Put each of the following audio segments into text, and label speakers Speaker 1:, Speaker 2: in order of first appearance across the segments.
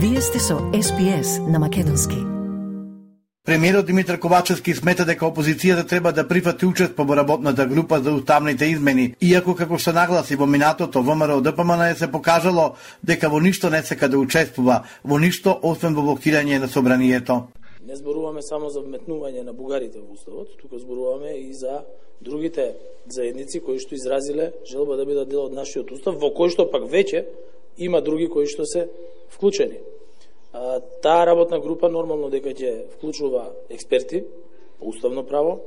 Speaker 1: Вие сте со SPS на Македонски.
Speaker 2: Премиерот Димитар Ковачевски смета дека опозицијата треба да прифати учество во работната група за уставните измени, иако како што нагласи во минатото ВМРО ДПМН се покажало дека во ништо не сека да учествува, во ништо освен во блокирање на собранието.
Speaker 3: Не зборуваме само за вметнување на бугарите во уставот, туку зборуваме и за другите заедници кои што изразиле желба да бидат дел од нашиот устав, во кој што пак веќе има други кои што се вклучени. А, таа работна група нормално дека ќе вклучува експерти по уставно право,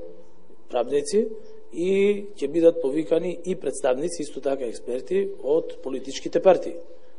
Speaker 3: правници и ќе бидат повикани и представници, исто така експерти од политичките партии,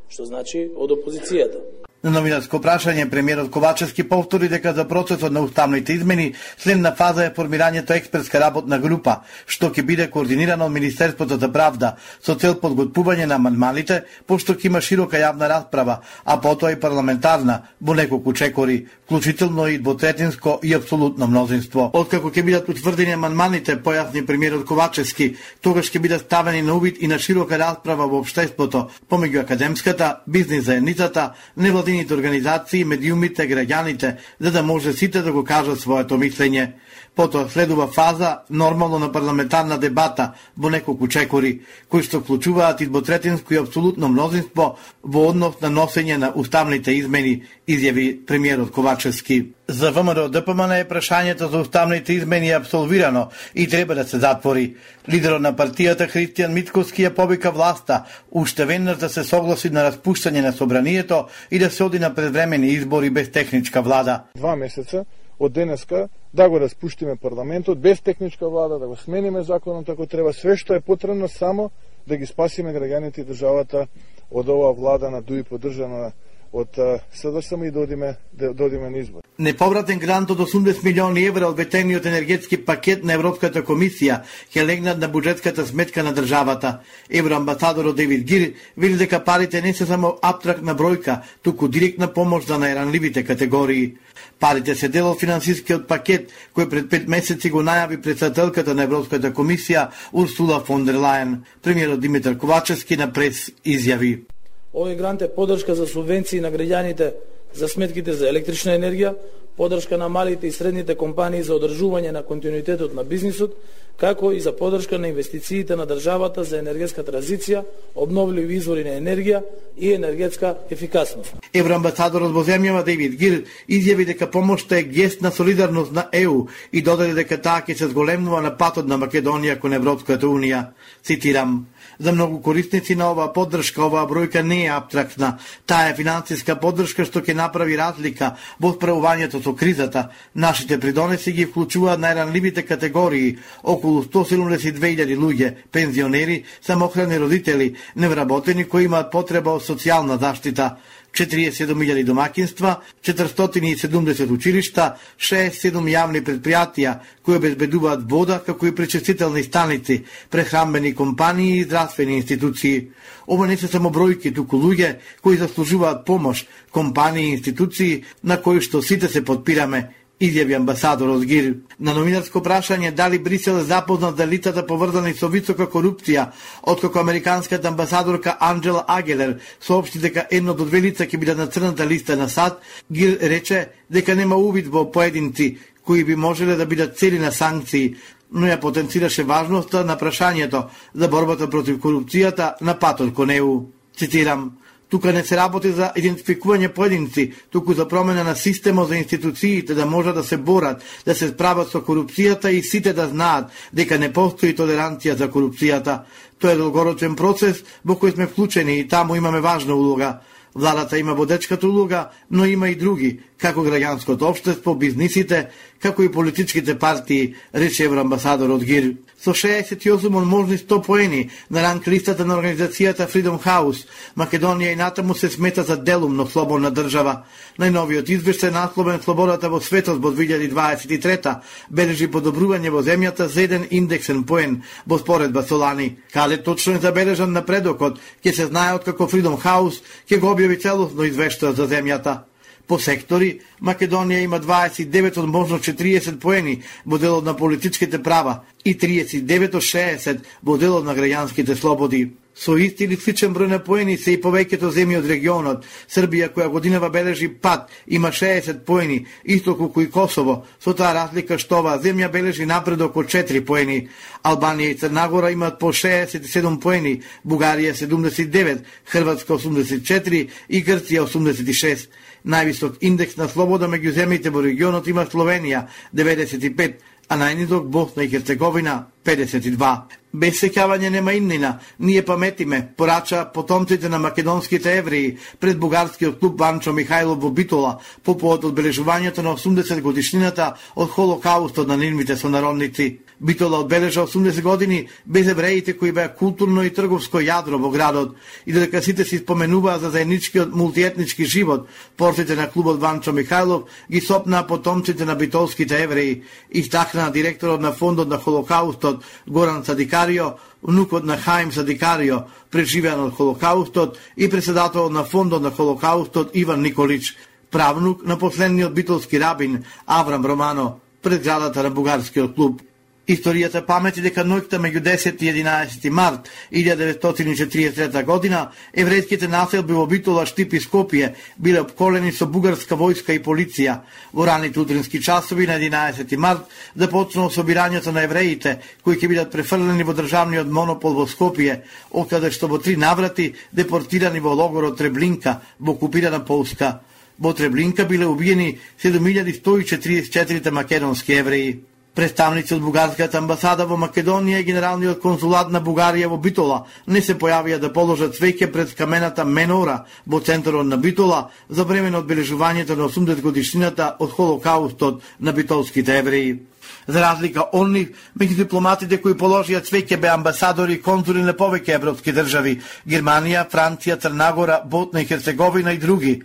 Speaker 3: што значи од опозицијата.
Speaker 2: На новинарско прашање, премиерот Ковачевски повтори дека за процесот на уставните измени следна фаза е формирањето експертска работна група, што ќе биде координирано од Министерството за правда, со цел подготвување на амандманите, пошто ќе има широка јавна расправа, а потоа и парламентарна, во неколку чекори, вклучително и двотретинско и апсолутно мнозинство. Откако ќе бидат утврдени амандманите, појасни премиерот Ковачевски, тогаш ќе бидат ставени на увид и на широка расправа во општеството, помеѓу академската, бизнис заедницата, невлади невладините организации, медиумите, граѓаните, за да може сите да го кажат своето мислење. Потоа следува фаза нормално на парламентарна дебата во неколку чекори, кои што вклучуваат изботретинско и абсолютно мнозинство во однос на носење на уставните измени, изјави премиерот Ковачевски. За ВМРО ДПМН е прашањето за уставните измени е абсолвирано и треба да се затвори. Лидерот на партијата Христијан Митковски ја повика власта уште веднаш да се согласи на распуштање на собранието и да се оди на предвремени избори без техничка влада.
Speaker 4: Два месеца од денеска да го распуштиме парламентот без техничка влада, да го смениме законот ако треба, све што е потребно само да ги спасиме граѓаните и државата од оваа влада на ДУИ поддржана од СДСМ и додиме, додиме на избор.
Speaker 2: Неповратен грант од 80 милиони евра од ветениот енергетски пакет на Европската комисија ќе легнат на буџетската сметка на државата. Евроамбасадорот Девид Гир вели дека парите не се само абстрактна бројка, туку директна помош за најранливите категории. Парите се дел од финансискиот пакет кој пред пет месеци го најави председателката на Европската комисија Урсула фон дер Лајен. Премиерот Димитар Ковачевски на прес изјави.
Speaker 3: Овој грант е поддршка за субвенции на граѓаните за сметките за електрична енергија, поддршка на малите и средните компании за одржување на континуитетот на бизнисот, како и за поддршка на инвестициите на државата за енергетска транзиција, обновливи извори на енергија и енергетска ефикасност.
Speaker 2: Евроамбасадорот во земјава Дейвид Гир изјави дека помошта е гест на солидарност на ЕУ и додаде дека таа ќе се зголемува на патот на Македонија кон Европската Унија. Цитирам: За многу корисници на оваа поддршка, оваа бројка не е абстрактна. Таа е финансиска поддршка што ќе направи разлика во справувањето со кризата. Нашите придонеси ги вклучуваат најранливите категории, околу 172.000 луѓе, пензионери, самохрани родители, невработени кои имаат потреба од социјална заштита. 47.000 домакинства, 470 училишта, 67 јавни предпријатија кои обезбедуваат вода, како и пречистителни станици, прехрамбени компании и здравствени институции. Ова не се само бројки, туку луѓе кои заслужуваат помош, компании и институции на кои што сите се подпираме изјави амбасадорот Гир. На новинарско прашање дали Брисел е запознат за лицата поврзани со висока корупција, откако американската амбасадорка Анджела Агелер соопшти дека едно до две лица ќе бидат на црната листа на САД, Гир рече дека нема увид во поединци кои би можеле да бидат цели на санкции, но ја потенцираше важноста на прашањето за борбата против корупцијата на патот кон ЕУ. Цитирам, Тука не се работи за идентификување поединци, туку за промена на системот за институциите да можат да се борат, да се справат со корупцијата и сите да знаат дека не постои толеранција за корупцијата. Тоа е долгорочен процес во кој сме вклучени и таму имаме важна улога. Владата има водечката улога, но има и други, како граѓанското општество, бизнисите, како и политичките партии, рече евроамбасадорот Гир. Со 68 од можни 100 поени на ранг листата на организацијата Freedom House, Македонија и натаму се смета за делумно слободна држава. Најновиот извештај насловен Слободата во светот во 2023 бележи подобрување во земјата за еден индексен поен во споредба со лани. Каде точно е забележан напредокот, ќе се знае од како Freedom House ќе го објави целосно извештај за земјата. По сектори, Македонија има 29 од можно 40 поени во делот на политичките права и 39 од 60 во делот на граѓанските слободи. Со исти или сличен број на поени се и повеќето земји од регионот. Србија, која годинава бележи пат, има 60 поени, исто колку и Косово, со таа разлика што оваа земја бележи напредок од 4 поени. Албанија и Црнагора имаат по 67 поени, Бугарија 79, Хрватска 84 и Грција 86. Највисок индекс на слобода меѓу земјите во регионот има Словенија 95, а најнизок Босна и Херцеговина 52. Без сеќавање нема имнина, ние паметиме, порача потомците на македонските евреи пред бугарскиот клуб Ванчо Михајлов во Битола по повод одбележувањето на 80 годишнината од Холокаустот на нивните сонародници. Битола одбележа 80 години без евреите кои беа културно и трговско јадро во градот и додека сите си споменуваа за заедничкиот мултиетнички живот, портите на клубот Ванчо Михајлов ги сопнаа потомците на битолските евреи, и истакнаа директорот на фондот на Холокаустот Горан Садикарио, внукот на Хаим Садикарио, преживеан од Холокаустот и председател на фондот на Холокаустот Иван Николич, правнук на последниот битолски рабин Аврам Романо, пред градата на бугарскиот клуб. Историјата памети дека ноќта меѓу 10 и 11 март 1943 година еврејските населби во Битола, Штип и Скопје биле обколени со бугарска војска и полиција. Во раните утрински часови на 11 март да започнало собирањето на евреите кои ќе бидат префрлени во државниот монопол во Скопје, окаде што во три наврати депортирани во логорот Треблинка во окупирана Полска. Во Треблинка биле убиени 7144 македонски евреи. Представници од бугарската амбасада во Македонија и генералниот консулат на Бугарија во Битола не се појавија да положат свеќе пред камената Менора во центарот на Битола за време на одбележувањето на 80 годишнината од Холокаустот на битолските евреи. За разлика од нив, меѓу дипломатите кои положија цвеќе бе амбасадори и конзули на повеќе европски држави Германија, Франција, Црнагора, Ботна и Херцеговина и други.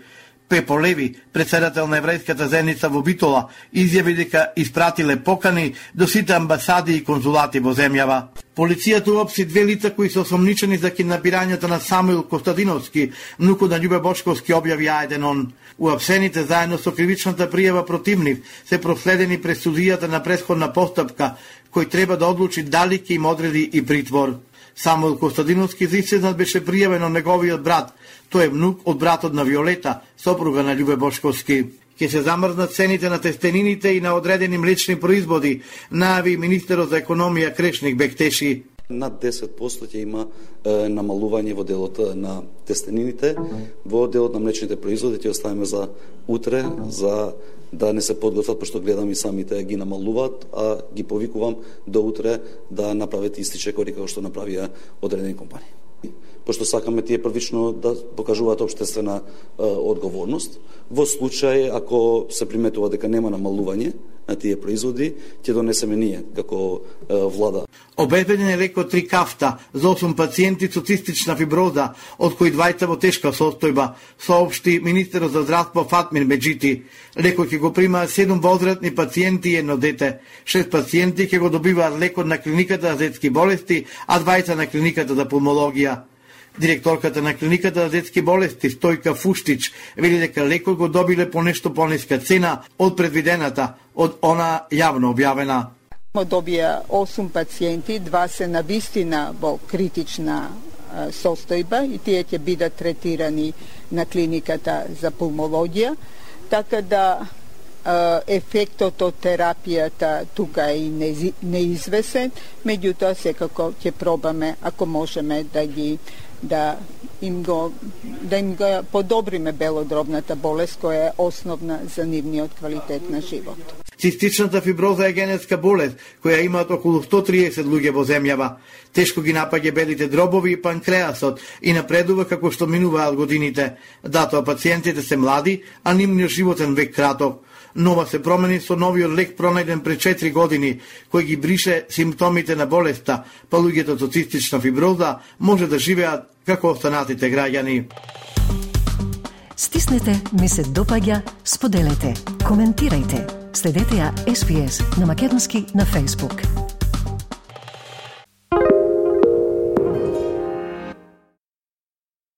Speaker 2: Пепо Леви, председател на еврејската зеница во Битола, изјави дека испратиле покани до сите амбасади и конзулати во земјава. Полицијата уопси две лица кои се осомничени за киднапирањето на Самуил Костадиновски, внуку на Љубе Бочковски, објави Ајденон. Уапсените заедно со кривичната пријава против нив се проследени пред судијата на предходна постапка, кој треба да одлучи дали ќе им одреди и притвор. Самуил Костадиновски за беше пријавен од неговиот брат, Тој е внук од братот на Виолета, сопруга на Љубе Бошковски. Ке се замрзнат цените на тестенините и на одредени млечни производи, најави министерот за економија Крешник Бектеши.
Speaker 5: Над 10% ќе има е, намалување во делот на тестенините, во делот на млечните производи ќе оставиме за утре, за да не се подготват, пошто гледам и самите ги намалуваат, а ги повикувам до утре да направите истиче кори како што направија одредени компании пошто сакаме тие првично да покажуваат обштествена е, одговорност. Во случај ако се приметува дека нема намалување на тие производи, ќе донесеме ние како е, влада.
Speaker 2: Обезбеден е леко три кафта за 8 пациенти со цистична фиброза, од кои двајца во тешка состојба, соопшти министерот за здравство Фатмир Меджити. Леко ќе го примаат 7 возрастни пациенти и едно дете. Шест пациенти ќе го добиваат лекот на клиниката за детски болести, а двајца на клиниката за пулмологија. Директорката на клиниката за детски болести Стојка Фуштич вели дека лекот го добиле по нешто пониска цена од предвидената од она јавно објавена.
Speaker 6: Добија 8 пациенти, два се на вистина во критична состојба и тие ќе бидат третирани на клиниката за пулмологија, така да ефектот од терапијата тука е неизвесен, меѓутоа секако ќе пробаме ако можеме да ги да им го да им го подобриме белодробната болест која е основна за нивниот квалитет на живот.
Speaker 2: Цистичната фиброза е генетска болест која имаат околу 130 луѓе во земјава. Тешко ги напаѓа белите дробови и панкреасот и напредува како што минуваат годините. Датоа пациентите се млади, а нивниот животен век краток нова се промени со новиот лек пронајден пред 4 години, кој ги брише симптомите на болеста, па луѓето со цистична фиброза може да живеат како останатите граѓани.
Speaker 1: Стиснете, ми се допаѓа, споделете, коментирајте. Следете ја SPS на Македонски на Facebook.